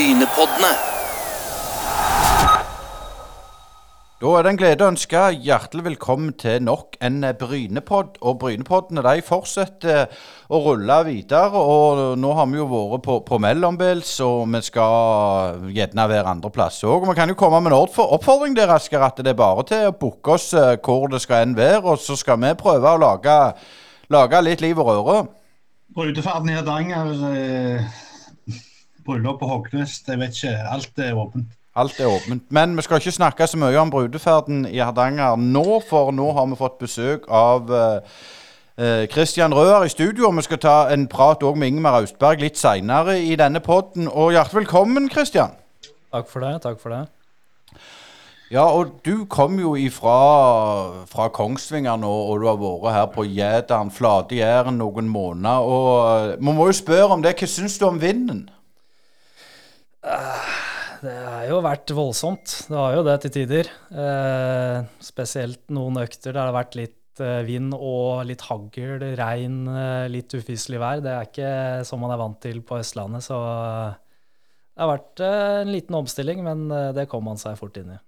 Brynepoddene. Da er det en glede å ønske hjertelig velkommen til nok en Brynepodd. Og Brynepoddene de fortsetter å rulle videre. Og nå har vi jo vært på, på mellombels, og vi skal gjerne være andreplass òg. Vi kan jo komme med en oppf- oppfordring der, Asker, at det er bare til å booke oss eh, hvor det skal enn være. Og så skal vi prøve å lage, lage litt liv og røre. Brudeferden i Hardanger, eh, bryllup på Hognes. jeg vet ikke. Alt er åpent. Alt er åpent. Men vi skal ikke snakke så mye om brudeferden i Hardanger nå, for nå har vi fått besøk av eh, eh, Christian Røer i studio. og Vi skal ta en prat òg med Ingemar Austberg litt seinere i denne podden. Og hjertelig velkommen, Christian. Takk for det. takk for det. Ja, og du kom jo ifra fra Kongsvinger nå, og du har vært her på Jæderen, Flate Jæren, noen måneder. Og eh, vi må jo spørre om det. Hva syns du om vinden? Det har jo vært voldsomt. Det har jo det til tider. Eh, spesielt noen økter der det har vært litt eh, vind og litt hagl, regn, eh, litt ufyselig vær. Det er ikke som man er vant til på Østlandet, så det har vært en liten omstilling, men det kom man seg fort inn i.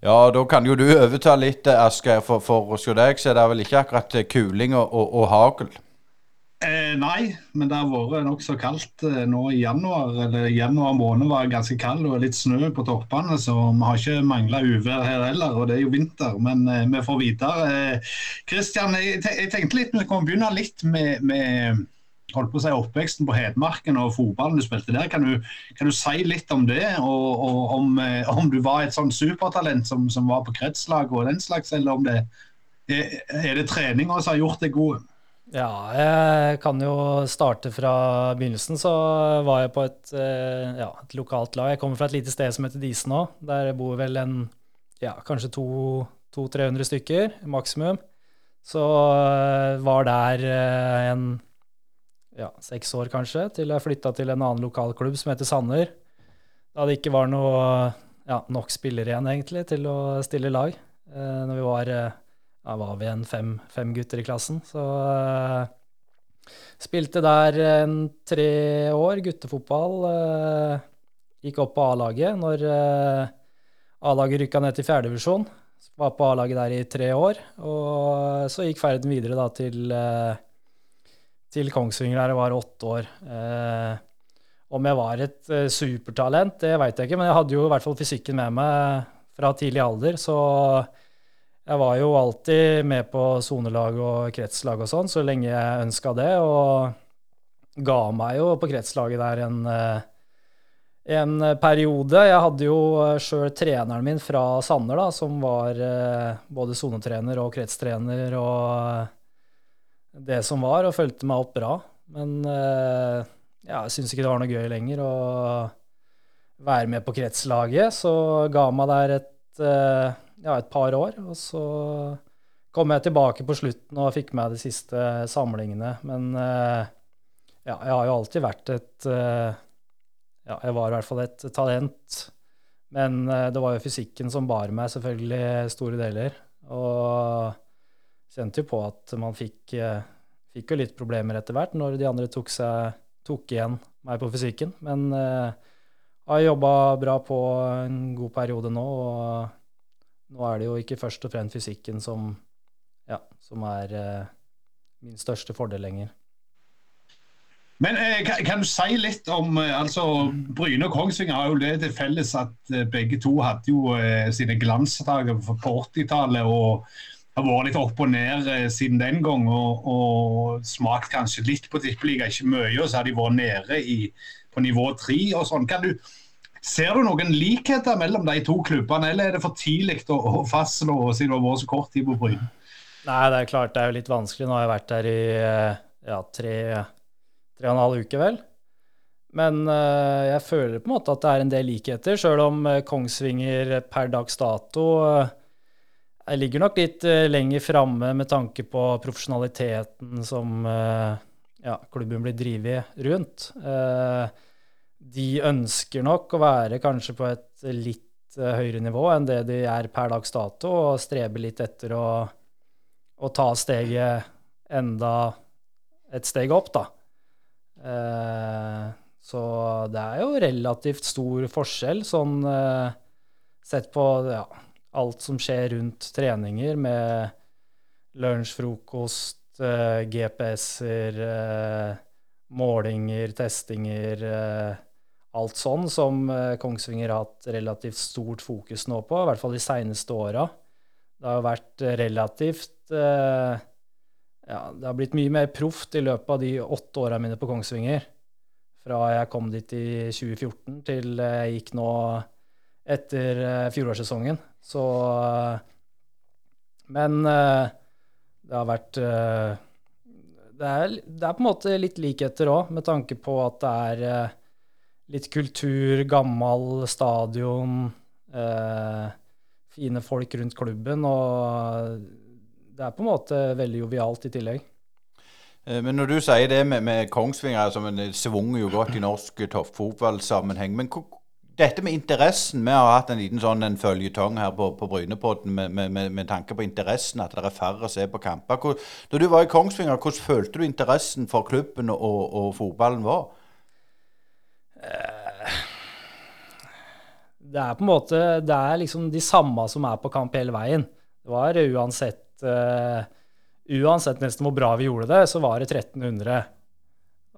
Ja, da kan jo du overta litt, Asgeir, for, for hos deg så er det vel ikke akkurat kuling og, og, og hagl? Eh, nei, men det har vært nokså kaldt eh, nå i januar. eller Januar måned var ganske kald og litt snø på toppene, så vi har ikke mangla uvær her heller. Og det er jo vinter, men eh, vi får videre. Kristian, jeg, jeg tenkte litt, vi kan begynne litt med, med holdt på å si oppveksten på Hedmarken og fotballen du spilte der. Kan du, kan du si litt om det? Og, og om, eh, om du var et sånn supertalent som, som var på kretslag og den slags, eller om det er, er det treninga som har gjort deg god? Ja, jeg kan jo starte fra begynnelsen. Så var jeg på et, eh, ja, et lokalt lag. Jeg kommer fra et lite sted som heter Disen òg. Der bor vel en ja, kanskje 200-300 stykker maksimum. Så eh, var der eh, en ja, seks år kanskje, til jeg flytta til en annen lokal klubb som heter Sanner. Da det ikke var noe ja, nok spillere igjen egentlig til å stille lag. Når vi var ja, var vi en fem, fem gutter i klassen. Så uh, spilte der en tre år guttefotball. Uh, gikk opp på A-laget når eh, A-laget rykka ned til fjerdedivisjon. Var på A-laget der i tre år. Og så gikk ferden videre da til, til Kongsvinger der jeg var åtte år. Om jeg var et supertalent, det veit jeg ikke, men jeg hadde jo i hvert fall fysikken med meg fra tidlig alder. så jeg var jo alltid med på sonelag og kretslag og sånn, så lenge jeg ønska det, og ga meg jo på kretslaget der en, eh, en periode. Jeg hadde jo sjøl treneren min fra Sanner, da, som var eh, både sonetrener og kretstrener og det som var, og fulgte meg opp bra. Men eh, ja, jeg syns ikke det var noe gøy lenger å være med på kretslaget, så ga meg der et eh, ja, et par år. Og så kom jeg tilbake på slutten og fikk med de siste samlingene. Men eh, ja, jeg har jo alltid vært et eh, Ja, jeg var i hvert fall et talent. Men eh, det var jo fysikken som bar meg selvfølgelig store deler. Og kjente jo på at man fikk, fikk jo litt problemer etter hvert når de andre tok, seg, tok igjen meg på fysikken. Men jeg har jobba bra på en god periode nå. og nå er det jo ikke først og fremst fysikken som, ja, som er eh, min største fordel lenger. Men eh, kan, kan du si litt om eh, altså Bryne og Kongsvinger har jo det til felles at eh, begge to hadde jo eh, sine glansdager på 80-tallet og har vært litt opp og ned eh, siden den gang. Og, og smakt kanskje litt på tippeliga, ikke mye, og så har de vært nede i, på nivå tre og sånn. Kan du Ser du noen likheter mellom de to klubbene, eller er det for tidlig å, å fastslå siden du har vært så kort tid på Bryne? Nei, det er klart det er jo litt vanskelig. Nå har jeg vært der i eh, ja, tre, tre og en halv uke, vel. Men eh, jeg føler på en måte at det er en del likheter, sjøl om eh, Kongsvinger per dags dato eh, jeg ligger nok litt eh, lenger framme med tanke på profesjonaliteten som eh, ja, klubben blir drevet rundt. Eh, de ønsker nok å være kanskje på et litt eh, høyere nivå enn det de er per dags dato, og streber litt etter å, å ta steget enda et steg opp, da. Eh, Så det er jo relativt stor forskjell, sånn eh, sett på ja, alt som skjer rundt treninger med lunsj, frokost, eh, GPS-er, eh, målinger, testinger, eh, alt sånn som eh, Kongsvinger har hatt relativt stort fokus nå på, i hvert fall de seineste åra. Det har jo vært relativt eh, Ja, det har blitt mye mer proft i løpet av de åtte åra mine på Kongsvinger. Fra jeg kom dit i 2014 til jeg gikk nå etter eh, fjorårssesongen. Så eh, Men eh, det har vært eh, det er, det er på en måte litt likheter òg, med tanke på at det er eh, litt kultur, gammel stadion, eh, fine folk rundt klubben, og det er på en måte veldig jovialt i tillegg. Eh, Men når du sier det med, med Kongsvinger, altså, men det svunger jo godt i norsk toppfotballsammenheng. Men dette med interessen Vi har hatt en liten sånn føljetong her på, på Brynepodden med, med, med, tanke på interessen, at det er færre å se på kamper. Hvor, da du var i Kongsvinger, hvordan følte du interessen for klubben og, og fotballen var? Det er på en måte Det er liksom de samme som er på kamp hele veien. Det var uansett eh, Uansett nesten hvor bra vi gjorde det, så var det 1300.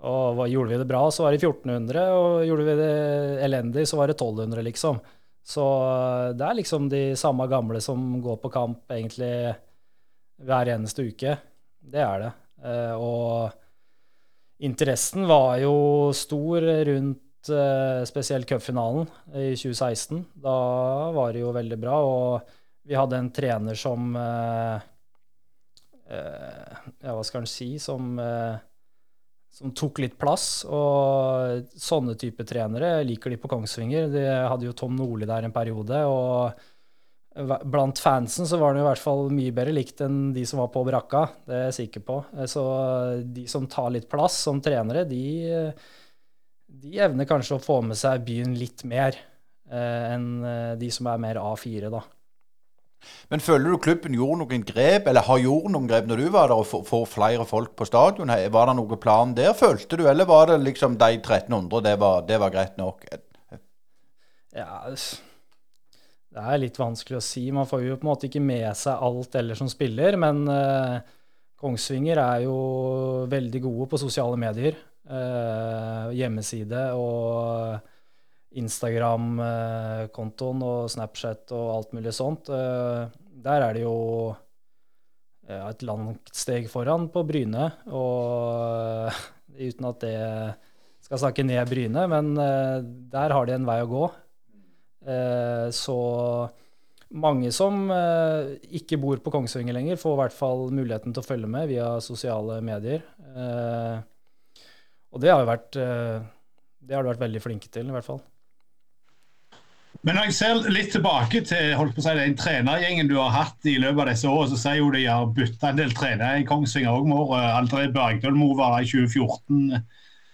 Og gjorde vi det bra, så var det 1400, og gjorde vi det elendig, så var det 1200, liksom. Så eh, det er liksom de samme gamle som går på kamp egentlig hver eneste uke. Det er det. Eh, og interessen var jo stor rundt eh, spesielt cupfinalen i 2016. Da var det jo veldig bra, og vi hadde en trener som eh, eh, Ja, hva skal han si? Som eh, som tok litt plass. Og sånne type trenere liker de på Kongsvinger. De hadde jo Tom Nordli der en periode. Og blant fansen så var han i hvert fall mye bedre likt enn de som var på brakka. Det er jeg sikker på. Så de som tar litt plass som trenere, de, de evner kanskje å få med seg byen litt mer eh, enn de som er mer A4, da. Men føler du klubben gjorde noen grep, eller har gjort noen grep når du var der, og får flere folk på stadion? Var det noen plan der, følte du, eller var det liksom de 1300, det var, det var greit nok? Ja, det er litt vanskelig å si. Man får jo på en måte ikke med seg alt ellers som spiller, men eh, Kongsvinger er jo veldig gode på sosiale medier. Uh, hjemmeside og Instagram-kontoen og Snapchat og alt mulig sånt. Der er det jo et langt steg foran på Bryne. Og uten at det skal snakke ned Bryne, men der har de en vei å gå. Så mange som ikke bor på Kongsvinger lenger, får i hvert fall muligheten til å følge med via sosiale medier. Og det har vært det har du vært veldig flinke til, i hvert fall. Men når jeg ser litt tilbake til holdt på å si, den trenergjengen du har hatt i løpet av disse årene, så sier jo de har bytta en del trenere i Kongsvinger òg. André Bergdølmo var i 2014.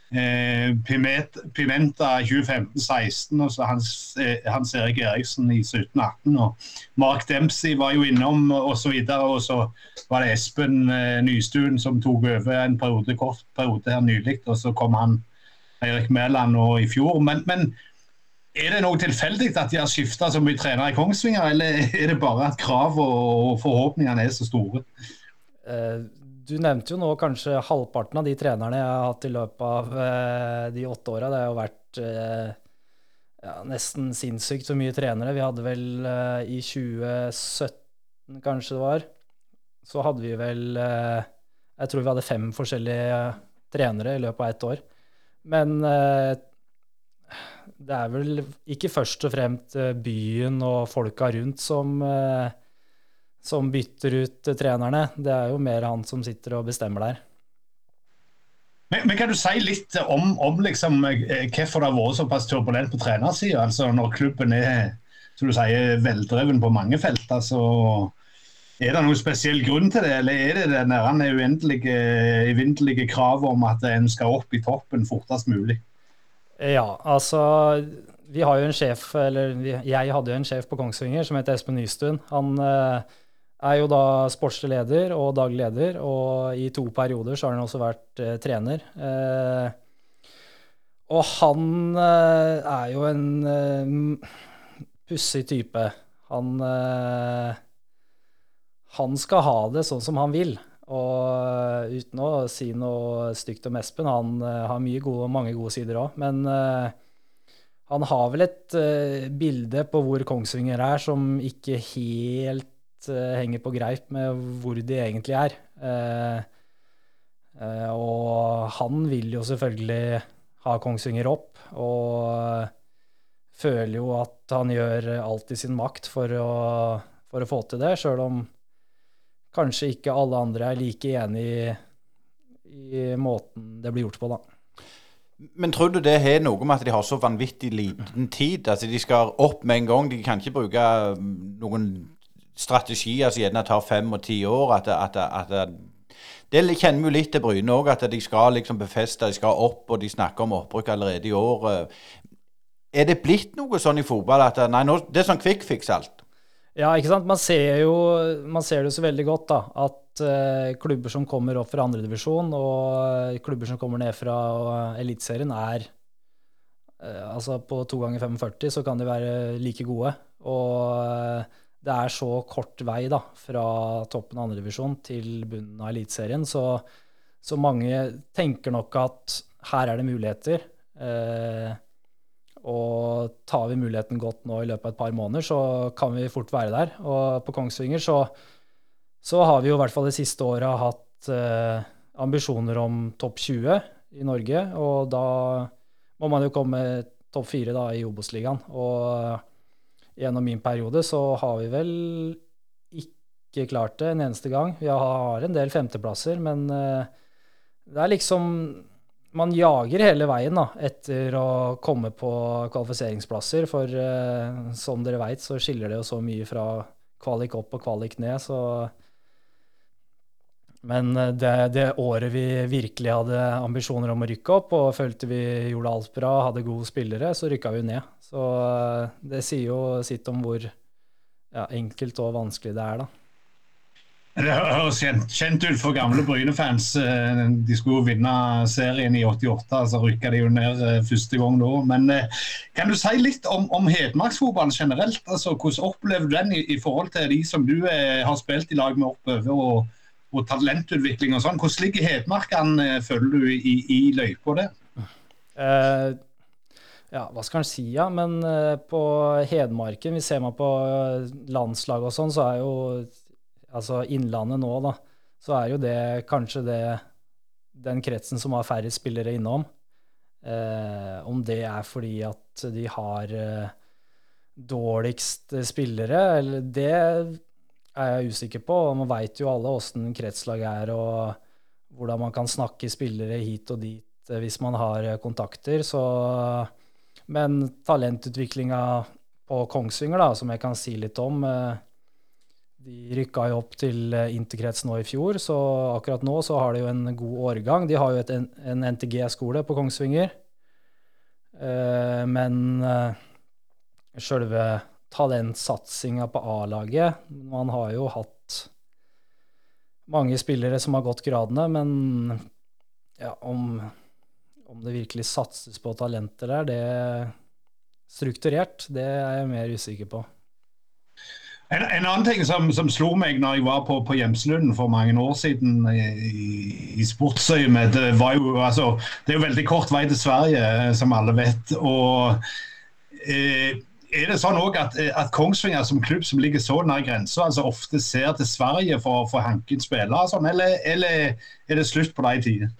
Eh, Pimenta 2015-16, og så Hans, eh, Hans, Erik Eriksen i 17-18. og Mark Dempsey var jo innom, osv. Og, så og så var det Espen eh, Nystuen som tok over en periode, kort periode her nylig. Og så kom han Eirik Mæland nå i fjor. Men, men er det noe tilfeldig at de har skifta så mye trenere i Kongsvinger, eller er det bare at krav og forhåpningene er så store? Eh, du nevnte jo nå kanskje halvparten av de trenerne jeg har hatt i løpet av eh, de åtte åra. Det har jo vært eh, ja, nesten sinnssykt så mye trenere. Vi hadde vel i 2017, kanskje det var, så hadde vi vel Jeg tror vi hadde fem forskjellige trenere i løpet av ett år. Men det er vel ikke først og fremst byen og folka rundt som, som bytter ut trenerne. Det er jo mer han som sitter og bestemmer der. Men, men kan du si litt om, om liksom, hvorfor det har vært såpass turbulent på trenersida? Altså når klubben er som du sier, veldreven på mange felt. altså er det noen spesiell grunn til det, eller er det den uendelige, evinnelige kravet om at en skal opp i toppen fortest mulig? Ja, altså Vi har jo en sjef, eller jeg hadde jo en sjef på Kongsvinger som heter Espen Nystuen. Han eh, er jo da sportslig leder og daglig leder, og i to perioder så har han også vært eh, trener. Eh, Og han eh, er jo en eh, pussig type. Han uh, Han skal ha det sånn som han vil. Og uten å si noe stygt om Espen, han har mye gode, mange gode sider òg. Men han har vel et bilde på hvor Kongsvinger er, som ikke helt henger på greip med hvor de egentlig er. og han vil jo selvfølgelig ha Kongsvinger opp. Og føler jo at han gjør alt i sin makt for å, for å få til det, sjøl om kanskje ikke alle andre er like enig i, i måten det blir gjort på, da. Men tror du det har noe med at de har så vanvittig liten tid? Altså De skal opp med en gang. De kan ikke bruke noen strategier som gjerne tar fem og ti år. At, at, at, det kjenner vi jo litt til Bryne òg, at de skal liksom befeste, de skal opp, og de snakker om opprykk allerede i år. Er det blitt noe sånn i fotball at nei, nå, det er sånn fix alt? Ja, ikke sant. Man ser jo man ser det så veldig godt, da. At uh, klubber som kommer opp fra andredivisjon, og uh, klubber som kommer ned fra uh, Eliteserien, er uh, Altså, på to ganger 45 så kan de være like gode. Og det er så kort vei da, fra toppen av andredivisjon til bunnen av Eliteserien. Så, så, mange tenker nok at her er det muligheter. Eh, og tar vi muligheten godt nå i løpet av et par måneder, så kan vi fort være der. Og på Kongsvinger så, så har vi jo i hvert fall de siste åra hatt eh, ambisjoner om topp 20 i Norge. Og da må man jo komme topp 4 da, i Obos-ligaen. Og gjennom min periode så har vi vel ikke klart det en eneste gang. Vi har en del femteplasser, men eh, det er liksom Man jager hele veien da, etter å komme på kvalifiseringsplasser, for uh, som dere veit, så skiller det jo så mye fra kvalik opp og kvalik ned, så men eh, det, det, året vi virkelig hadde ambisjoner om å rykke opp, og følte vi gjorde alt bra, hadde gode spillere, så rykka vi ned. Så eh, det sier jo sitt om hvor ja, enkelt og vanskelig det er, da. Det høres kjent, ut for gamle Bryne-fans. Eh, de skulle jo vinne serien i 88, så rykka de jo ned første gang da. Men kan du si litt om, om hedmarksfotballen generelt? Altså, hvordan opplever du den i, i, forhold til de som du har spilt i lag med oppover? og og talentutvikling og sånn. Hvordan ligger Hedmarken, eh, føler du, i, i løypa der? Uh, ja, hva skal en si, ja. Men uh, på Hedmarken, hvis ser man på landslag og sånn, så er jo altså Innlandet nå, da, så er jo det kanskje det den kretsen som har færre spillere innom. Uh, om det er fordi at de har dårligst spillere, eller det er jeg usikker på. Man veit jo alle åssen kretslag er, og hvordan man kan snakke spillere hit og dit eh, hvis man har eh, kontakter. Så, men talentutviklinga på Kongsvinger, da, som jeg kan si litt om eh, De rykka jo opp til interkrets nå i fjor, så akkurat nå så har de jo en god årgang. De har jo et, en NTG-skole på Kongsvinger. Men sjølve talentsatsinga på A-laget. Man har jo hatt mange spillere som har gått gradene, men ja, om, om det virkelig satses på talenter der, det strukturert, det er jeg mer usikker på. En, en, annen ting som, som, slo meg når jeg var på, på Hjemslund for mange år siden i, i sportsøyemed, det var jo altså Det er jo veldig kort vei til Sverige, som alle vet. og eh, er det sånn at, at, Kongsvinger som klubb som ligger så nær grensa, altså ofte ser til Sverige for å få hanket spillere, sånn, eller, eller, er det slutt på de tider?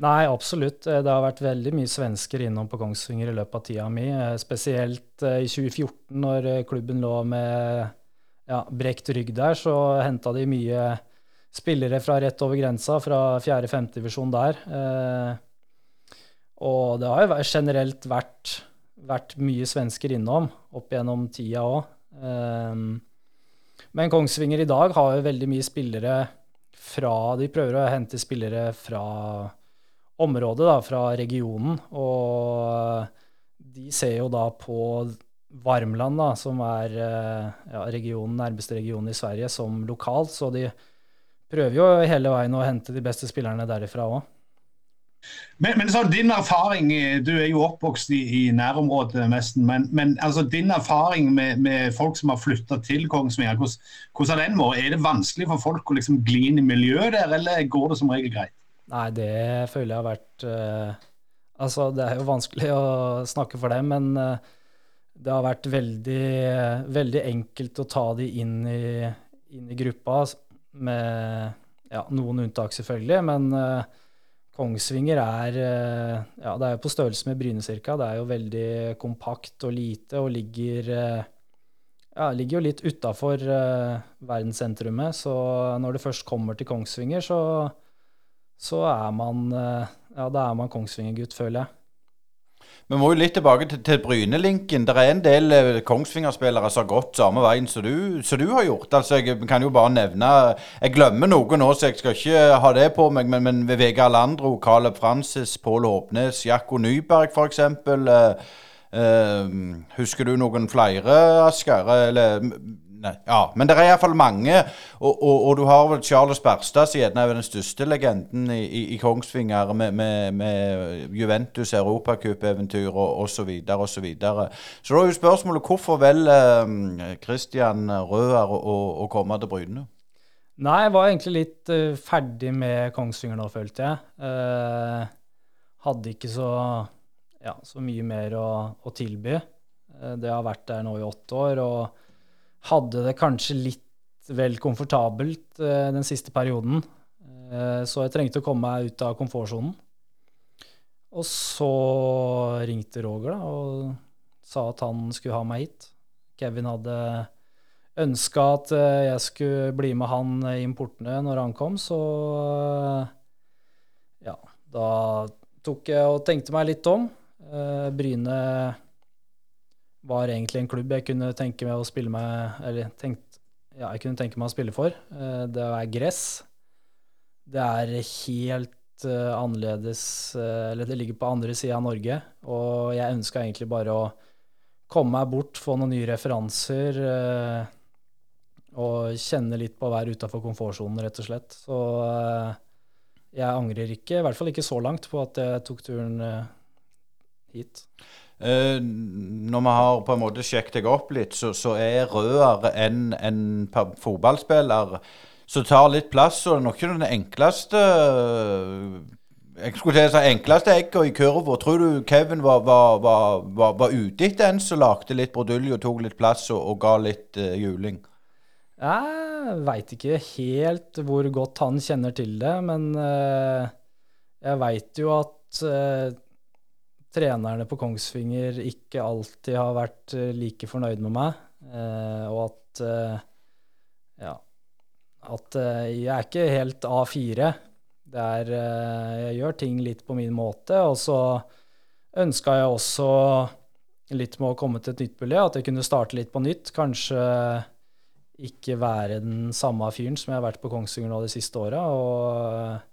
Nei, absolutt. Det har vært veldig mye svensker innom på Kongsvinger i løpet av tida mi. Spesielt eh, i 2014, når eh, klubben lå med ja, brekt rygg der, så henta de mye spillere fra rett over grensa, fra 4.-5. divisjon der. Eh, og det har jo generelt vært vært mye svensker innom opp gjennom tida òg. Ehm, men Kongsvinger i dag har jo veldig mye spillere fra De prøver å hente spillere fra området, da, fra regionen. Og de ser jo da på Varmland, da, som er eh, ja, regionen, nærmeste regionen i Sverige, som lokalt. Så de prøver jo hele veien å hente de beste spillerne derifra òg. Men, men så din erfaring, Du er jo oppvokst i, i nærområdet nesten. Men, men altså, din erfaring med, med folk som har flytta til Kongsvinger, hvordan, hvordan har den vært? Er det vanskelig for folk å liksom gli inn i miljøet der, eller går det som regel greit? Nei, det føler jeg har vært uh, Altså, det er jo vanskelig å snakke for dem, men uh, det har vært veldig, veldig enkelt å ta de inn i, inn i gruppa, med ja, noen unntak selvfølgelig. men uh, Kongsvinger er eh, ja, det er jo på størrelse med Bryne cirka. Det er jo veldig kompakt og lite og ligger, eh, ja, ligger jo litt utafor uh, verdenssentrumet. Så når det først kommer til Kongsvinger, så, så er man ja, man Kongsvinger-gutt, føler jeg. Vi må jo litt tilbake til, til Brynelinken. Det er en del eh, Kongsvinger-spillere som har gått samme veien som du, du, har gjort. Altså, Jeg kan jo bare nevne Jeg glemmer noe nå, så jeg skal ikke ha det på meg. Men, men Vegard Landro, Caleb Francis, Pål Håpnes, Jakko Nyberg f.eks. Uh, uh, husker du noen flere, Asker? Eller Ja, Men det er iallfall mange. Og, og, og, du har vel Charles Berstad, som gjerne er den største legenden i, i, i Kongsvinger, med, med, med Juventus europacupeventyr og osv. Så, videre, så da er jo spørsmålet hvorfor velger Christian Røer å, komme til Bryne? Nei, jeg var egentlig litt uh, ferdig med Kongsvinger nå, følte jeg. Uh, hadde ikke så, ja, så mye mer å, å tilby. Uh, det har vært der nå i åtte år. og hadde det kanskje litt vel komfortabelt eh, den siste perioden. Eh, så jeg trengte å komme meg ut av komfortsonen. Og så ringte Roger da, og sa at han skulle ha meg hit. Kevin hadde ønska at eh, jeg skulle bli med han i importene når han kom, så ja, da tok jeg og tenkte meg litt om. Bryne var egentlig en klubb jeg kunne tenke meg å spille med Eller tenkt, ja, jeg kunne tenke meg å spille for. Eh, det er gress. Det er helt uh, annerledes uh, Eller det ligger på andre sida av Norge. Og jeg ønska egentlig bare å komme meg bort, få noen nye referanser. Og kjenne litt på å være utafor komfortsonen, rett og slett. Så jeg angrer ikke, i hvert fall ikke så langt, på at jeg tok turen hit. Uh, når vi har på en måte sjekket deg opp litt, så, så er Røer en, en fotballspiller som tar litt plass, og det er nok ikke den enkleste jeg skulle si enkleste egga i kurva. Tror du Kevin var, var, var, var, ute etter en som lagde litt brodulje og tok litt plass og, og ga litt uh, juling? Jeg veit ikke helt hvor godt han kjenner til det, men uh, jeg veit jo at uh, trenerne på Kongsvinger ikke alltid har vært eh, like fornøyd med meg, eh, og at eh, ja, at jeg er ikke helt A4. Det er Jeg gjør ting litt på min måte, og så ønska jeg også litt med å komme til et nytt miljø, at jeg kunne starte litt på nytt. Kanskje ikke være den samme fyren som jeg har vært på Kongsvinger nå de siste åra. Og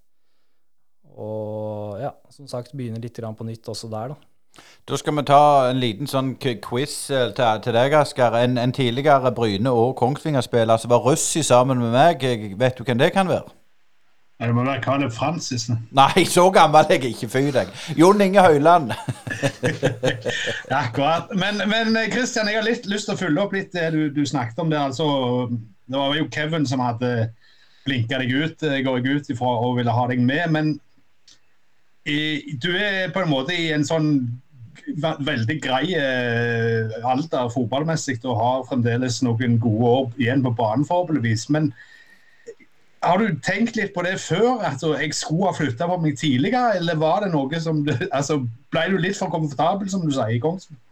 og ja, som sagt, begynner litt på nytt også der, da. Da skal vi ta en liten sånn quiz eh, til, til deg, Asker. En, en, tidligere Bryne- og Kongsvinger-spiller som var russi sammen med meg. Vet du hvem det kan være? Det må være Caleb Francis. Nei, så gammel er jeg ikke. Fy deg. Jon Inge Høyland. ja, akkurat. Men, men Christian, jeg har litt lyst til å følge opp litt det du, du snakket om. Det altså, det var jo Kevin som hadde blinka deg ut, eh, går jeg ut ifra, og ville ha deg med. Men du er på en måte i en sånn veldig grei eh, alder fotballmessig og har fremdeles noen gode år igjen på banen, forhåpentligvis. Men har du tenkt litt på det før? Altså, jeg skulle ha flytta på meg tidligere, eller var det noe som altså, Ble du litt for komfortabel, som du sier, i Kongsvinger?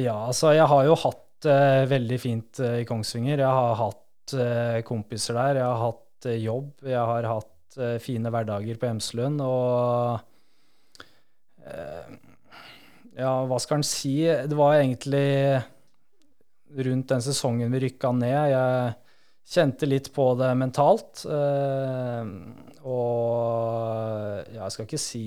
Ja, altså, jeg har jo hatt uh, veldig fint uh, i Kongsvinger. Jeg har hatt uh, kompiser der, jeg har hatt jobb, jeg har hatt Eh, fine hverdager på Emslund. Og eh, ja, hva skal en si? Det var egentlig rundt den sesongen vi rykka ned. Jeg kjente litt på det mentalt. Eh, og ja, jeg skal ikke si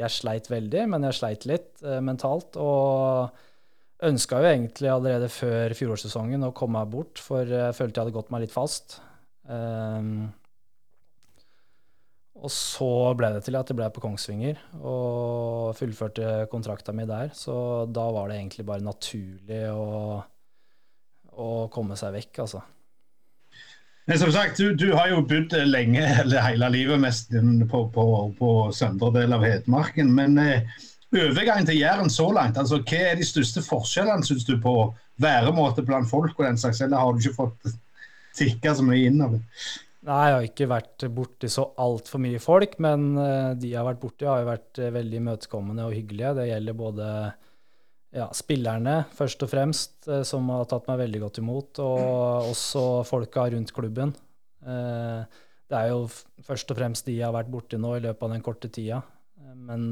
jeg sleit veldig, men jeg sleit litt mentalt. Og ønska jo egentlig allerede før fjorårssesongen å komme meg bort, for jeg følte jeg hadde gått meg litt fast. Um, Og så ble det til at jeg ble på Kongsvinger og fullførte kontrakta mi der. Så da var det egentlig bare naturlig å, å komme seg vekk, altså. Men som sagt, du, du, har jo bodd lenge, eller hele livet mest på, på, på søndre del av Hedmarken. Men eh, overgangen til Jæren så langt, altså hva er de største forskjellene synes du på væremåte blant folk og den slags, eller har du ikke fått tikka så mye inn av det? Nei, jeg har ikke vært borti så altfor mye folk, men eh, de jeg har vært borti, har jo vært eh, veldig imøtekommende og hyggelige. Det gjelder både ja, spillerne, først og fremst, eh, som har tatt meg veldig godt imot, og også folka rundt klubben. Det er jo først og fremst de jeg har vært borti nå i løpet av den korte tida. Men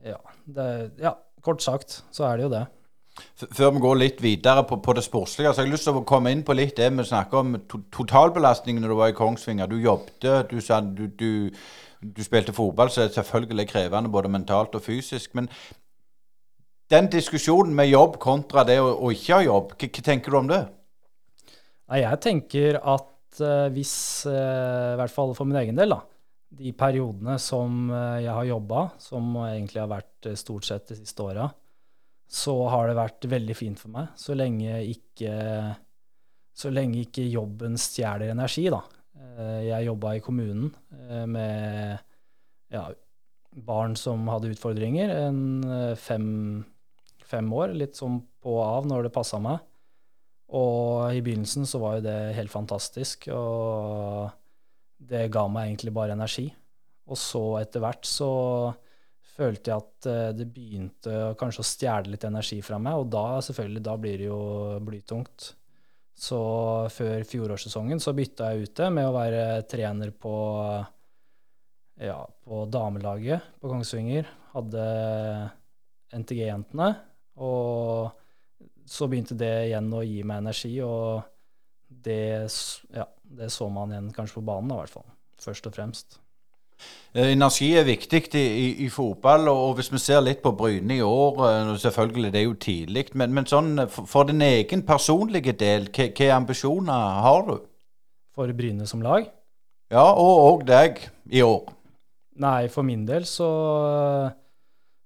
ja, det, ja kort sagt så er det jo det. Før vi går litt videre på, på, det sportslige, så har jeg lyst til å komme inn på litt det vi snakker om to, totalbelastningen når du var i Kongsvinger. Du jobbet, du, du, du, du, spilte fotball, så det er selvfølgelig krevende både mentalt og fysisk. Men den diskusjonen med jobb kontra det å, å ikke ha jobb, hva, hva, tenker du om det? Jeg tenker at uh, hvis, uh, i hvert fall for min egen del, da, de periodene som uh, jeg har jobba, som egentlig har vært stort sett de siste åra, så har det vært veldig fint for meg. Så lenge ikke, så lenge ikke jobben stjeler energi, da. Eh, jeg jobba i kommunen eh, med ja, barn som hadde utfordringer, en eh, fem, fem år, litt sånn på og av når det passa meg. Og i begynnelsen så var jo det helt fantastisk, og det ga meg egentlig bare energi. Og så etter hvert så følte jeg at eh, det begynte kanskje å stjele litt energi fra meg, og da selvfølgelig, da blir det jo blytungt. Så før fjorårssesongen så bytta jeg ut det med å være trener på, ja, på damelaget på Kongsvinger. Hadde NTG-jentene. Og så begynte det igjen å gi meg energi, og det, ja, det så man igjen kanskje på banen, da, i hvert fall. Først og fremst. Eh, energi er viktig i, i, i, fotball, og hvis vi ser litt på Bryne i år eh, Selvfølgelig, det er jo tidlig, men, men sånn, for, for, din egen personlige del, hvilke ambisjoner har du? For Bryne som lag? Ja, og, og deg i år. Nei, for min del så,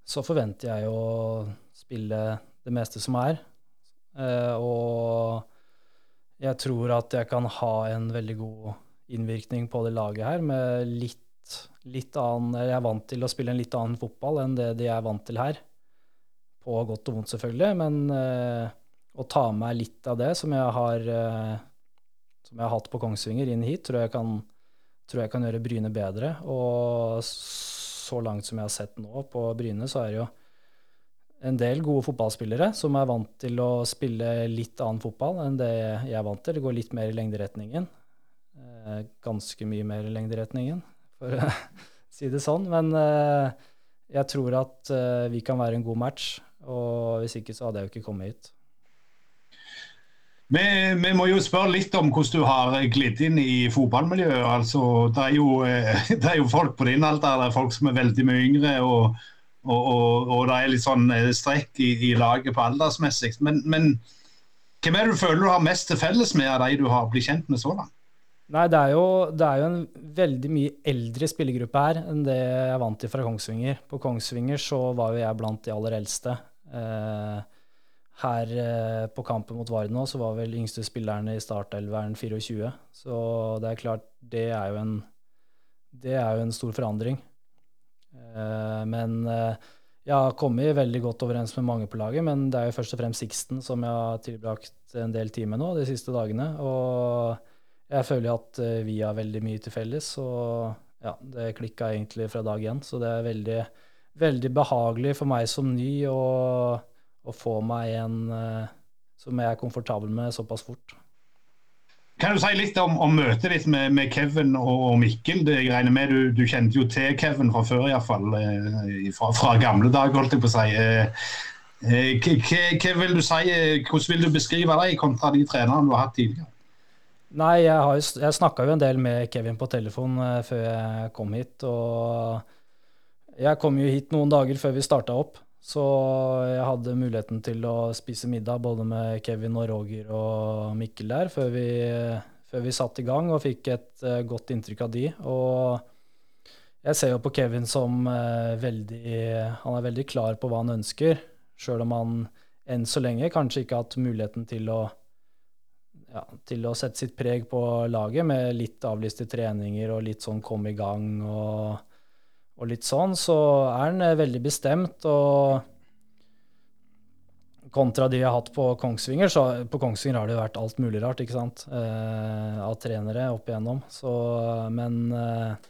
så forventer jeg å spille det meste som er. Eh, og jeg tror at jeg kan ha en veldig god innvirkning på det laget her, med litt litt annen Jeg er vant til å spille en litt annen fotball enn det de er vant til her. På godt og vondt, selvfølgelig, men uh, å ta med meg litt av det som jeg har, uh, som jeg har hatt på Kongsvinger, inn hit, tror jeg, kan, tror jeg kan gjøre Bryne bedre. Og så langt som jeg har sett nå på Bryne, så er det jo en del gode fotballspillere som er vant til å spille litt annen fotball enn det jeg er vant til. Det går litt mer i lengderetningen. Eh, ganske mye mer i lengderetningen for å si det sånn. Men uh, jeg tror at uh, vi kan være en god match. Og hvis ikke, så hadde jeg jo ikke kommet hit. Vi, vi, må jo spørre litt om hvordan du har glidd inn i fotballmiljøet. Altså, det, er jo, eh, det, er jo, folk på din alder, det er folk som er veldig mye yngre. Og, og, og, og det er litt sånn strekk i, i laget på aldersmessig. Men, men hvem er det du føler du har mest til felles med av de du har blitt kjent med så langt? Nei, det er, jo, det er, jo, en veldig mye eldre spillergruppe her enn det jeg vant til fra Kongsvinger. På Kongsvinger så var jo jeg blant de aller eldste. Eh, her eh, på kampen mot Vard nå så var vel yngste spillerne i startelveren 24. Så det er klart, det er jo en, er jo en stor forandring. Eh, men eh, jeg har kommet veldig godt overens med mange på laget, men det er jo først og fremst Sixten som jeg har tilbrakt en del tid med nå de siste dagene. og jeg føler at eh, vi har veldig mye til felles, og ja, det klikka egentlig fra dag én. Så det er veldig, veldig behagelig for meg som ny å, å få meg en uh, som jeg er komfortabel med såpass fort. Kan du si litt om, om møtet ditt med, med, Kevin og, Mikkel? Det jeg regner med Du, du kjente jo til Kevin fra før, iallfall. Eh, fra, fra gamle dager, holdt jeg på å si. Eh, eh, hva, vil du si, hvordan vil du beskrive deg kontra de trenerne du har hatt tidligere? Nei, jeg, har, jeg snakka jo en del med Kevin på telefon uh, før jeg kom hit. Og jeg kom jo hit noen dager før vi starta opp, så jeg hadde muligheten til å spise middag både med Kevin og Roger og Mikkel der før vi, før vi satt i gang, og fikk et uh, godt inntrykk av de. Og jeg ser jo på Kevin som uh, veldig Han er veldig klar på hva han ønsker, sjøl om han enn så lenge kanskje ikke har hatt muligheten til å, ja, til å sette sitt preg på laget med litt avlyste treninger og litt sånn komme i gang og, og litt sånn, så er han veldig bestemt. og kontra de vi har hatt på Kongsvinger. Så på Kongsvinger har det jo vært alt mulig rart, ikke sant, eh, av trenere opp igjennom. Så, men eh,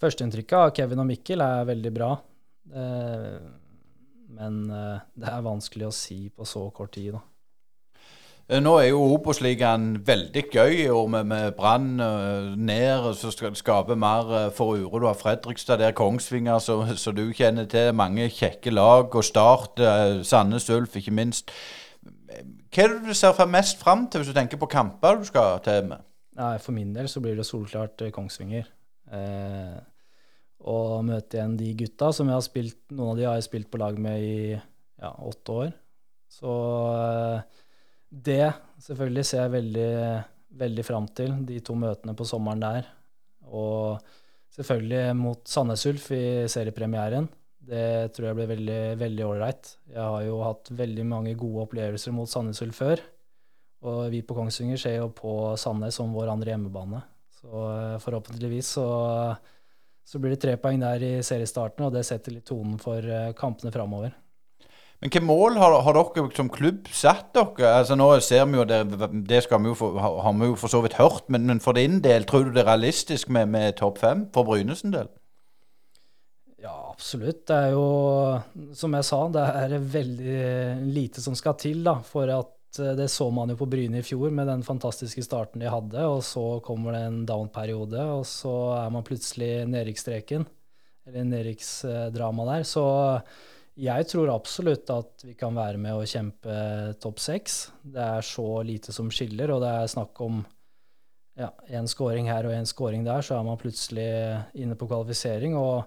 førsteinntrykket av Kevin og Mikkel er veldig bra. Eh, men eh, det er vanskelig å si på så kort tid, da. Eh, nå er jo Obos-ligaen veldig gøy i år med, med Brann uh, ned, som skal mer uh, for uro. Du har Fredrikstad der, Kongsvinger, som du kjenner til. Mange kjekke lag. Og Start, Sandnes Ulf, ikke minst. Hva er det du ser mest fram til hvis du tenker på kamper du skal til med? Nei, For min del så blir det solklart Kongsvinger. Eh, møte igjen de gutta som jeg har spilt Noen av de har jeg spilt på lag med i ja, åtte år. Så eh, det selvfølgelig ser jeg veldig, veldig fram til, de to møtene på sommeren der. Og selvfølgelig mot Sandnes Ulf i seriepremieren. Det tror jeg blir veldig veldig ålreit. Jeg har jo hatt veldig mange gode opplevelser mot Sandnes Ulf før. Og vi på Kongsvinger ser jo på Sandnes som vår andre hjemmebane. Så eh, forhåpentligvis så, så blir det tre poeng der i seriestarten, og det setter litt tonen for eh, kampene framover. Men hvilke mål har, har, dere som klubb satt dere? Altså Nå ser vi jo det, det vi jo for, har vi jo for så vidt hørt, men, men, for din del, tror du det er realistisk med, med topp fem for Brynes del? Ja, absolutt. Det er jo, som jeg sa, det er veldig lite som skal til da, for at eh, det så man jo på Bryne i fjor med den fantastiske starten de hadde, og så kommer det en down-periode, og så er man plutselig nedrykksstreken, eller nedrykksdrama der. Så jeg tror absolutt at vi kan være med å kjempe topp seks. Det er så lite som skiller, og det er snakk om ja, scoring her og én scoring der, så er man plutselig inne på kvalifisering. Og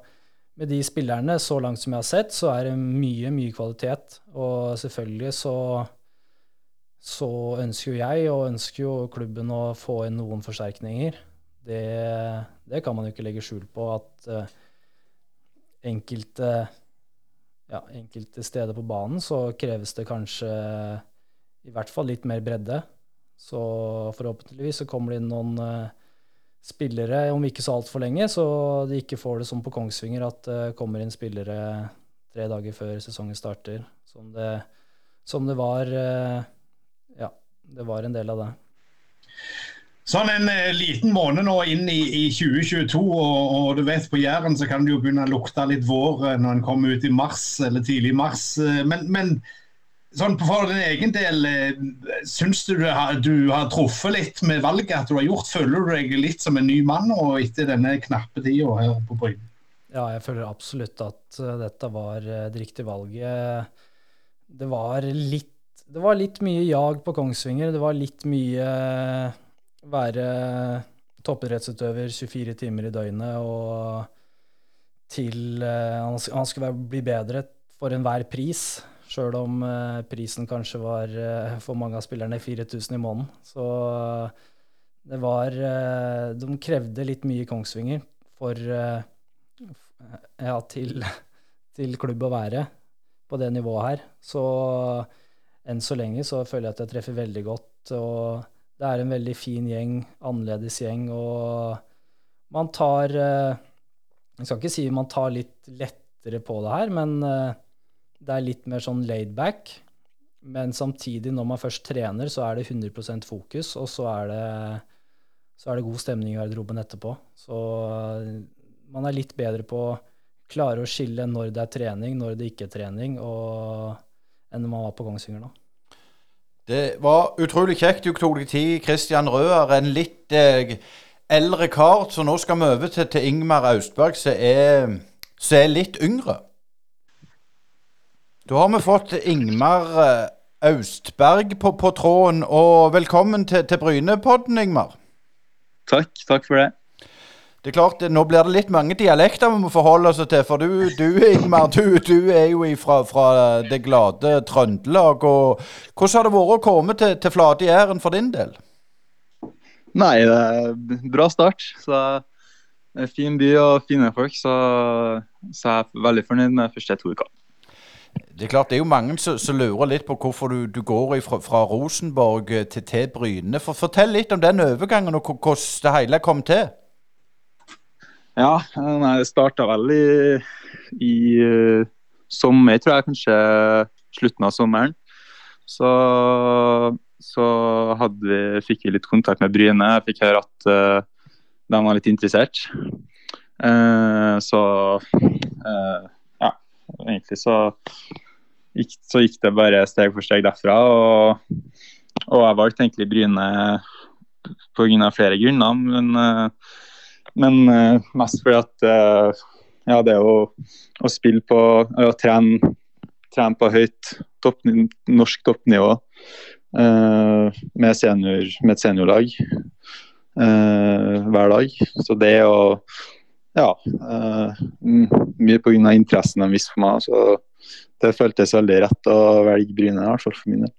med de spillerne, så langt som jeg har sett, så er det mye, mye kvalitet. Og selvfølgelig så, så ønsker jo jeg, og ønsker jo klubben, å få inn noen forsterkninger. Det, det kan man jo ikke legge skjul på, at uh, enkelte ja, enkelte steder på banen så kreves det kanskje i hvert fall litt mer bredde. Så forhåpentligvis så kommer det inn noen uh, spillere om ikke så altfor lenge, så de ikke får det som på Kongsvinger, at det uh, kommer inn spillere tre dager før sesongen starter. Som det, som det var uh, Ja, det var en del av det. Sånn en eh, liten måned nå inn i, i 2022, og, og, du vet på Jæren så kan det jo begynne å lukte litt vår eh, når en kommer ut i mars eller tidlig mars. Eh, men, men sånn for din egen del, eh, syns du du har, du har, truffet litt med valget at du har gjort? Føler du deg litt som en ny mann og etter denne knappe tida her på Bryn? Ja, jeg føler absolutt at dette var det riktige valget. Det var litt, det var litt mye jag på Kongsvinger. Det var litt mye være toppidrettsutøver 24 timer i døgnet og til uh, Han skulle bli bedre for enhver pris, sjøl om uh, prisen kanskje var uh, for mange av spillerne 4000 i måneden. Så det var De krevde litt mye i Kongsvinger for ja, til, til klubb å være på det nivået her. Så enn så lenge så føler jeg at jeg treffer veldig godt. og det er en veldig fin gjeng, annerledes gjeng, og man tar eh, Jeg skal ikke si man tar litt lettere på det her, men eh, det er litt mer sånn laid back. Men samtidig, når man først trener, så er det 100% fokus, og så er det, så er det god stemning i garderoben etterpå. Så eh, man er litt bedre på å klare å skille når det er trening, når det ikke er trening, og, enn når man var på Kongsvinger nå. Det var utrolig kjekt. Du tok deg tid. Christian Røer, en litt eh, eldre kar. Så nå skal vi over til, til Ingmar Austberg, som er, er, litt yngre. Da har vi fått Ingmar eh, Austberg på, på tråden. Og velkommen til, til Brynepodden, Ingmar. Takk. Takk for det. Det er klart, Nå blir det litt mange dialekter vi må forholde oss til. For du, du Ingmar, du, du, er jo fra, fra det glade Trøndelag. og Hvordan har det vært å komme til, til flate Jæren for din del? Nei, det er bra start. Så det er en fin by og fine folk, så, så jeg er veldig fornøyd med første to ukene. Det er klart, det er jo mange som, som lurer litt på hvorfor du, du går fra, fra Rosenborg til, til Bryne. For, fortell litt om den overgangen og hvordan det hele kom til. Ja, nei, det starta vel i, i uh, sommer, tror jeg. Kanskje slutten av sommeren. Så, så vi, fikk vi litt kontakt med Bryne. Jeg fikk høre at uh, de var litt interessert. Uh, så ja, egentlig så gikk, så gikk det bare steg for steg derfra. Og, og jeg valgte egentlig Bryne pga. flere grunner. Men men uh, mest fordi at uh, ja, det å, å spille på Å trene, trene på høyt topp, norsk toppnivå uh, med, senior, med, et seniorlag hver dag. Så det å Ja. mye pga. interessen de viste for meg. Så det føltes veldig rett å velge Bryne, i hvert fall for min del.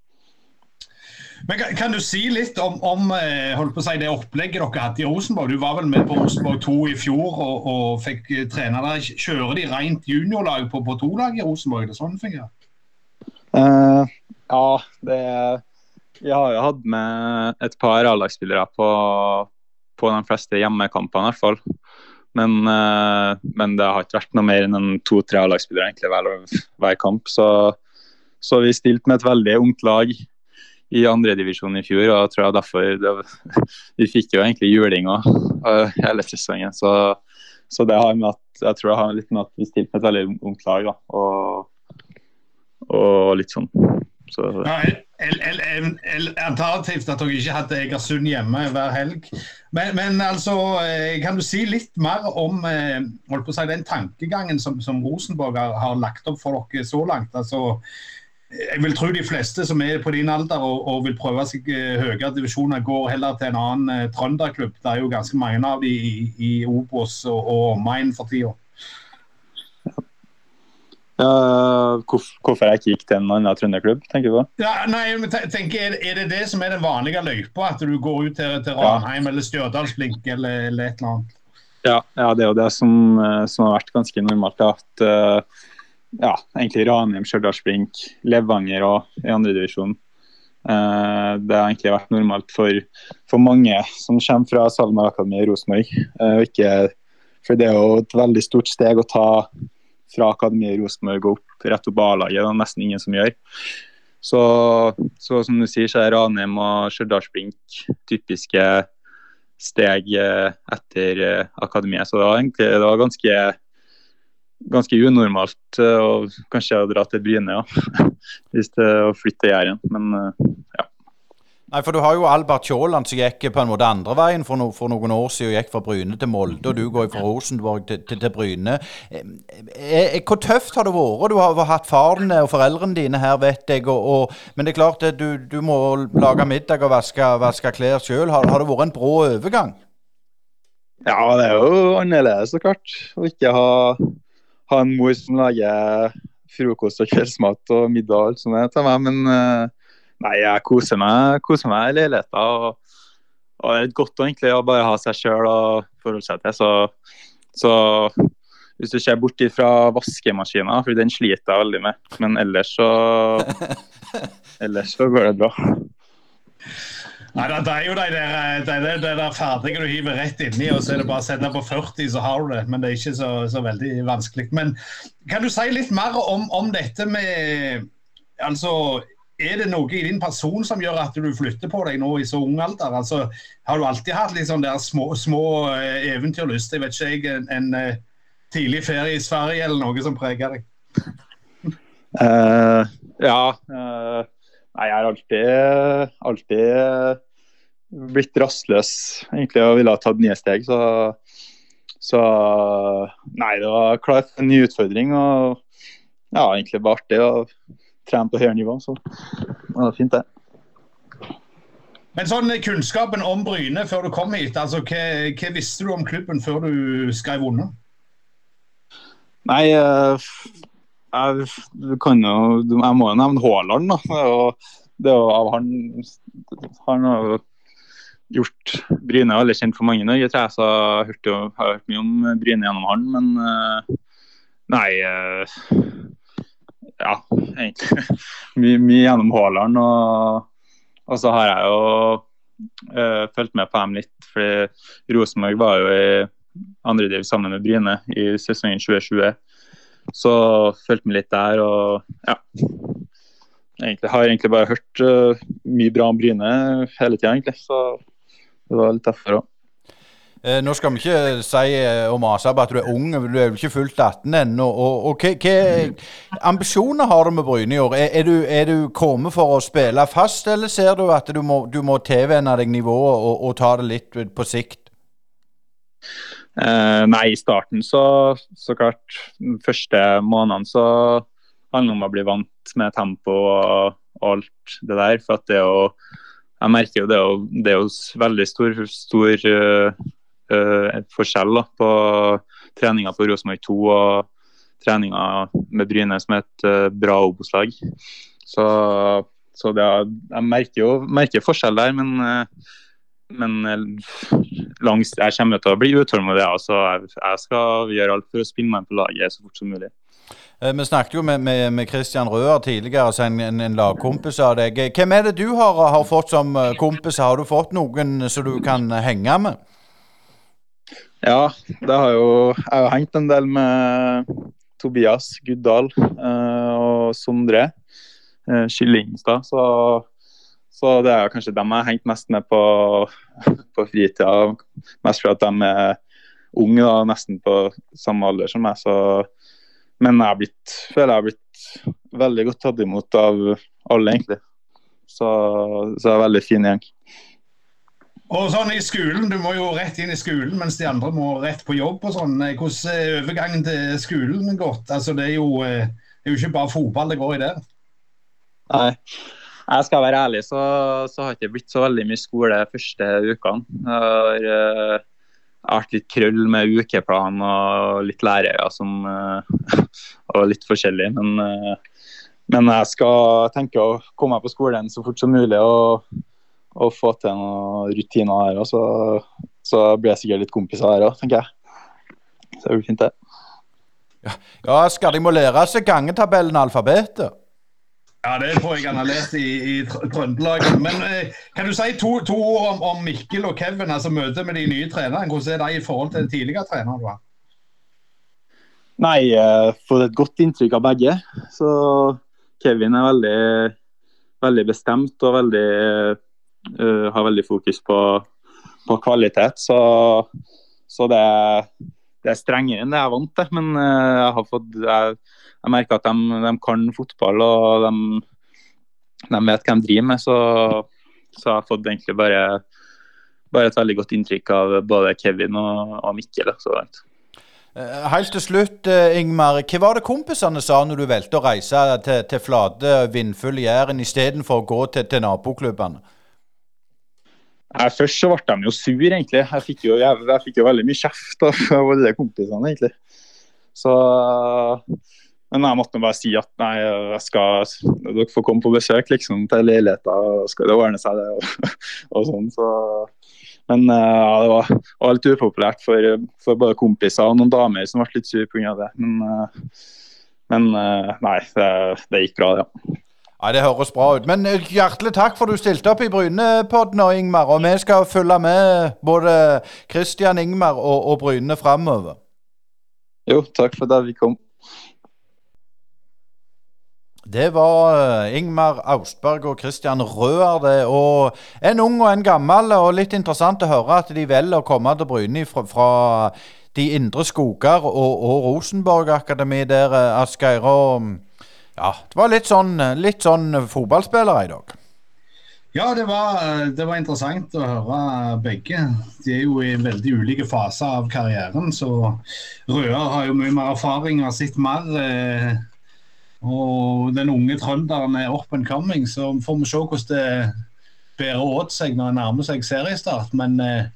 Men kan, kan, du si litt om, om eh, si, det opplegget dere hadde i Rosenborg? Du var vel med på Rosenborg 2 i fjor og, og fikk eh, trene der. Kjører de rent juniorlag på, på to-lag i Rosenborg? Det sånn? Uh, ja, det Vi har jo hatt med et par A-lagsspillere på, på, de fleste hjemmekampene, i hvert fall. Men, uh, men, det har ikke vært noe mer enn to-tre A-lagsspillere hver, hver kamp. Så, så vi stilte med et veldig ungt lag i andredivisjon i fjor. og jeg tror jeg derfor det, Vi fikk jo egentlig juling uh, hele sesongen. Så, så, det har med at jeg tror det har litt med at vi stilte med et veldig ungt lag. da, og, og litt sånn. Så, ja, Alternativt at dere ikke hadde Egersund hjemme hver helg. Men, men, altså, eh, kan du si litt mer om eh, holdt på å si, den tankegangen som, som Rosenborg har, har, lagt opp for dere så langt? altså jeg vil tro de fleste som er på din alder og, og vil prøve seg eh, høyere divisjoner, går heller til en annen uh, trønderklubb. Det er jo ganske mange av de i, i Obos og, og omegn for tida. Uh, hvorfor jeg ikke gikk til en annen trønderklubb, tenker du på? Ja, nei, men tenker, er, det det som er den vanlige løypa? At du går ut til, til Ranheim ja. eller Stjørdalsblink eller, eller, et eller annet? Ja, ja, det er jo det som, som har vært ganske normalt. at uh, ja, egentlig Ranheim, Stjørdals-Blink, Levanger og i andredivisjon. Uh, det har egentlig vært normalt for, for mange som kommer fra SalMar Akademi i Rosenborg. Uh, for det er jo et veldig stort steg å ta fra akademiet i Rosenborg og opp rett opp A-laget. Det er nesten ingen som gjør. Så, så som du sier, så er Ranheim og Stjørdals-Blink typiske steg eh, etter akademiet. Så det var egentlig det var ganske ganske unormalt eh, å kanskje dra til Bryne, ja. Hvis det å flytte Jæren. Men eh, ja. Nei, for Du har jo Albert Kjåland som gikk på en måte andre veien for, no, for noen år siden. og Gikk fra Bryne til Molde, og du går fra Rosenborg til, til, til Bryne. Eh, hvor tøft har det vært? Du har, har hatt faren og foreldrene dine her, vet jeg. Og, og, men det er klart at du, du må lage middag og vaske, vaske klær sjøl. Har, har, det vært en brå overgang? Ja, det er jo annerledes, så klart. Å ikke ha ha en mor som lager frokost og kveldsmat og middag og alt sånt til meg. Men eh, nei, jeg koser meg, koser meg i leiligheten. Og, og, det er godt egentlig å bare ha seg sjøl og forholde seg til. Så, så hvis du ser bort fra vaskemaskina, for den sliter jeg veldig med. Men ellers så, ellers så går det bra. Nei, Det er jo de der, eh, de der, de der ferdige du hiver rett inni, og så er det bare å sette på 40, så har du det. Men det er ikke så, så veldig vanskelig. Men kan du si litt mer om, om dette med Altså, er det noe i din person som gjør at du flytter på deg nå i så ung alder? Altså, har du alltid hatt litt sånn der små, små eh, eventyrlyst? Jeg vet ikke, jeg, en, en eh, tidlig ferie i Sverige eller noe som preger deg? Uh, ja. Uh Nei, jeg har alltid, alltid blitt rastløs egentlig og ville ha tatt nye steg. Så, så nei, det var klart en ny utfordring. Og ja, egentlig bare artig å trene på høyere nivå. Så det var fint, det. Men sånn kunnskapen om Bryne før du kom hit, altså hva, hva visste du om klubben før du skrev under? Nei, eh, jeg, jo, jeg må jo nevne Haaland. da, det er jo av han, han har gjort Bryne alle kjent for mange i Norge, jeg. Så jeg jo, har hørt mye om Bryne gjennom han, men uh, nei uh, Ja, egentlig mye, mye gjennom Haaland. Og, og, så har jeg jo uh, fulgt med på dem litt, fordi Rosenborg var jo i andre div sammen med Bryne i sesongen 2020. Så fulgte vi litt der og ja. Egentlig har egentlig bare hørt uh, mye bra om Bryne hele tida, egentlig. Så det var litt derfor òg. Eh, nå skal vi ikke si og mase på at du er ung, du er jo ikke fullt 18 ennå. Hvilke ambisjoner har du med Bryne i år? Er, er, du, er, du, kommet for å spille fast, eller ser du at du må, du må tilvenne deg nivået og, og, ta det litt på sikt? Eh, nei, i starten så, så klart. De første månedene så handler det om å bli vant med tempo og, alt det der. For at det er jo Jeg merker jo det er jo, det er jo veldig stor, stor uh, uh, forskjell da, på treninga på Rosenborg 2 og treninga med Bryne som er et uh, bra Obos-lag. Så, så det, jeg merker jo merker forskjell der, men men langs, jeg kommer til å bli utålmodig. Altså, jeg skal gjøre alt for å spille meg på laget så fort som mulig. Eh, vi snakket jo med, med, med Christian Røer tidligere, altså en, en, en, lagkompis av deg. Hvem er det du har, har fått som eh, kompis? Har du fått noen som du kan henge med? Ja, det har jo, jeg har hengt en del med Tobias Guddal uh, og Sondre uh, Kyllingstad. Så, så, det er kanskje dem jeg har hengt mest med på, på fritida. Mest fordi de er unge, da, nesten på samme alder som meg. så men jeg har blitt, føler jeg har blitt veldig godt tatt imot av alle, egentlig. Så, så det er veldig fin gjeng. Og sånn i skolen, Du må jo rett inn i skolen, mens de andre må rett på jobb. og sånn. Hvordan er overgangen til skolen gått? Altså, det, er jo, eh, det er jo ikke bare fotball det går i der. Nei. Jeg skal være ærlig, så, så har det ikke blitt så veldig mye skole de første ukene. Jeg har, eh, vært litt krøll med ukeplan og litt lærere som uh, og litt forskjellig. Men, uh, men, jeg skal tenke å komme meg på skolen så fort som mulig og, og få til noen rutiner her. Og så, så blir jeg sikkert litt kompiser her òg, tenker jeg. Så det blir fint, det. Ja, skal de må lære seg gangetabellen alfabetet? Ja, det tror jeg han har lest i, i Trøndelag. Men eh, kan du si to, to ord om, om, Mikkel og Kevin, altså møtet med de nye trenerne? Hvordan er de i forhold til tidligere trenere du har? Nei, jeg får et godt inntrykk av begge. Så Kevin er veldig, veldig bestemt og veldig, uh, har veldig fokus på, på kvalitet. Så, så det, det, er strengere enn det jeg er vant til. Men uh, jeg har fått jeg, jeg merker at de, de, kan fotball og de, de, vet hva de driver med. Så, så jeg har fått egentlig bare, bare, et veldig godt inntrykk av både Kevin og, og Mikkel. så langt. Eh, helt til slutt, eh, Ingmar. Hva var det kompisene sa når du valgte å reise til, til flate, vindfulle Jæren istedenfor å gå til, til naboklubbene? Først så ble de jo sur, egentlig. Jeg fikk jo, jeg, jeg fikk jo veldig mye kjeft av alle kompisene, egentlig. Så men jeg måtte bare si at nei, jeg skal, dere får komme på besøk liksom, til leiligheten, skal det ordne seg, det. Og, og sånn, så. Men ja, det var, var litt upopulært for, for, både kompiser og noen damer som ble litt sur pga. det. Men, men nei, det, det, gikk bra, ja. Ja, Det høres bra ut. Men hjertelig takk for du stilte opp i Brynepodden, Ingmar. Og vi skal følge med både Kristian, Ingmar og, og Bryne framover. Jo, takk for det vi kom. Det var eh, Ingmar Austberg og Christian Røer, det. Og en ung og en gammel, og litt interessant å høre at de velger å komme til Bryne fra, fra de indre skoger og, og Rosenborg Akademi der, eh, Asgeir. Ja, det var litt sånn, litt sånn fotballspillere i dag. Ja, det var, det var, interessant å høre begge. De er jo i veldig ulike faser av karrieren. Så Røer har jo mye mer erfaring og har sett mer. Eh, og den unge trønderen er up and coming, så får vi se hvordan det bærer åt seg når det nærmer seg seriestart. Men eh,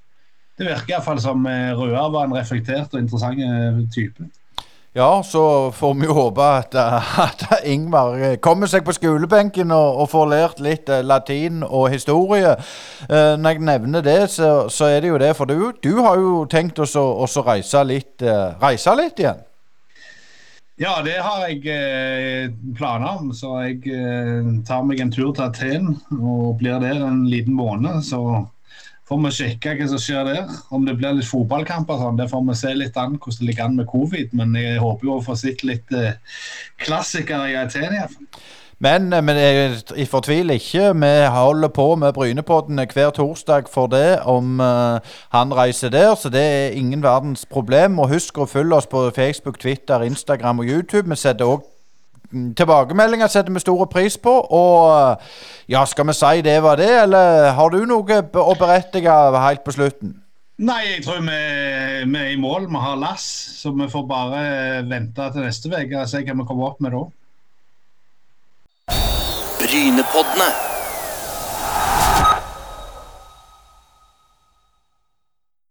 det virker iallfall som Røer Røa var en reflektert og interessant eh, type. Ja, så får vi jo håpe at, eh, at Ingvar eh, kommer seg på skolebenken og, og får lært litt eh, latin og historie. Eh, når jeg nevner det, så, så er det jo det, for du, du har jo tenkt å reise eh, reise litt igjen. Ja, det har jeg eh, planer om. Så jeg tar meg en tur til Aten og blir der en liten måned. Så får vi sjekke hva som skjer der. Om det blir litt fotballkamper, sånn, det får vi se litt an hvordan det ligger an med covid. Men jeg håper jo å få sett litt eh, klassikere i Aten iallfall. Men, eh, men jeg, jeg fortviler ikke. Vi holder på med Brynepodden hver torsdag for det, om uh, han reiser der. Så det er ingen verdens problem. Og husk å følge oss på Facebook, Twitter, Instagram og YouTube. Vi setter også Tilbakemeldinger setter vi stor pris på. Og eh, ja, skal vi si det var det, eller har du noe å berettige helt på slutten? Nei, jeg tror vi, vi er i mål. Vi har lass, så vi får bare vente til neste uke og se hva vi kommer opp med da. Brynepoddene.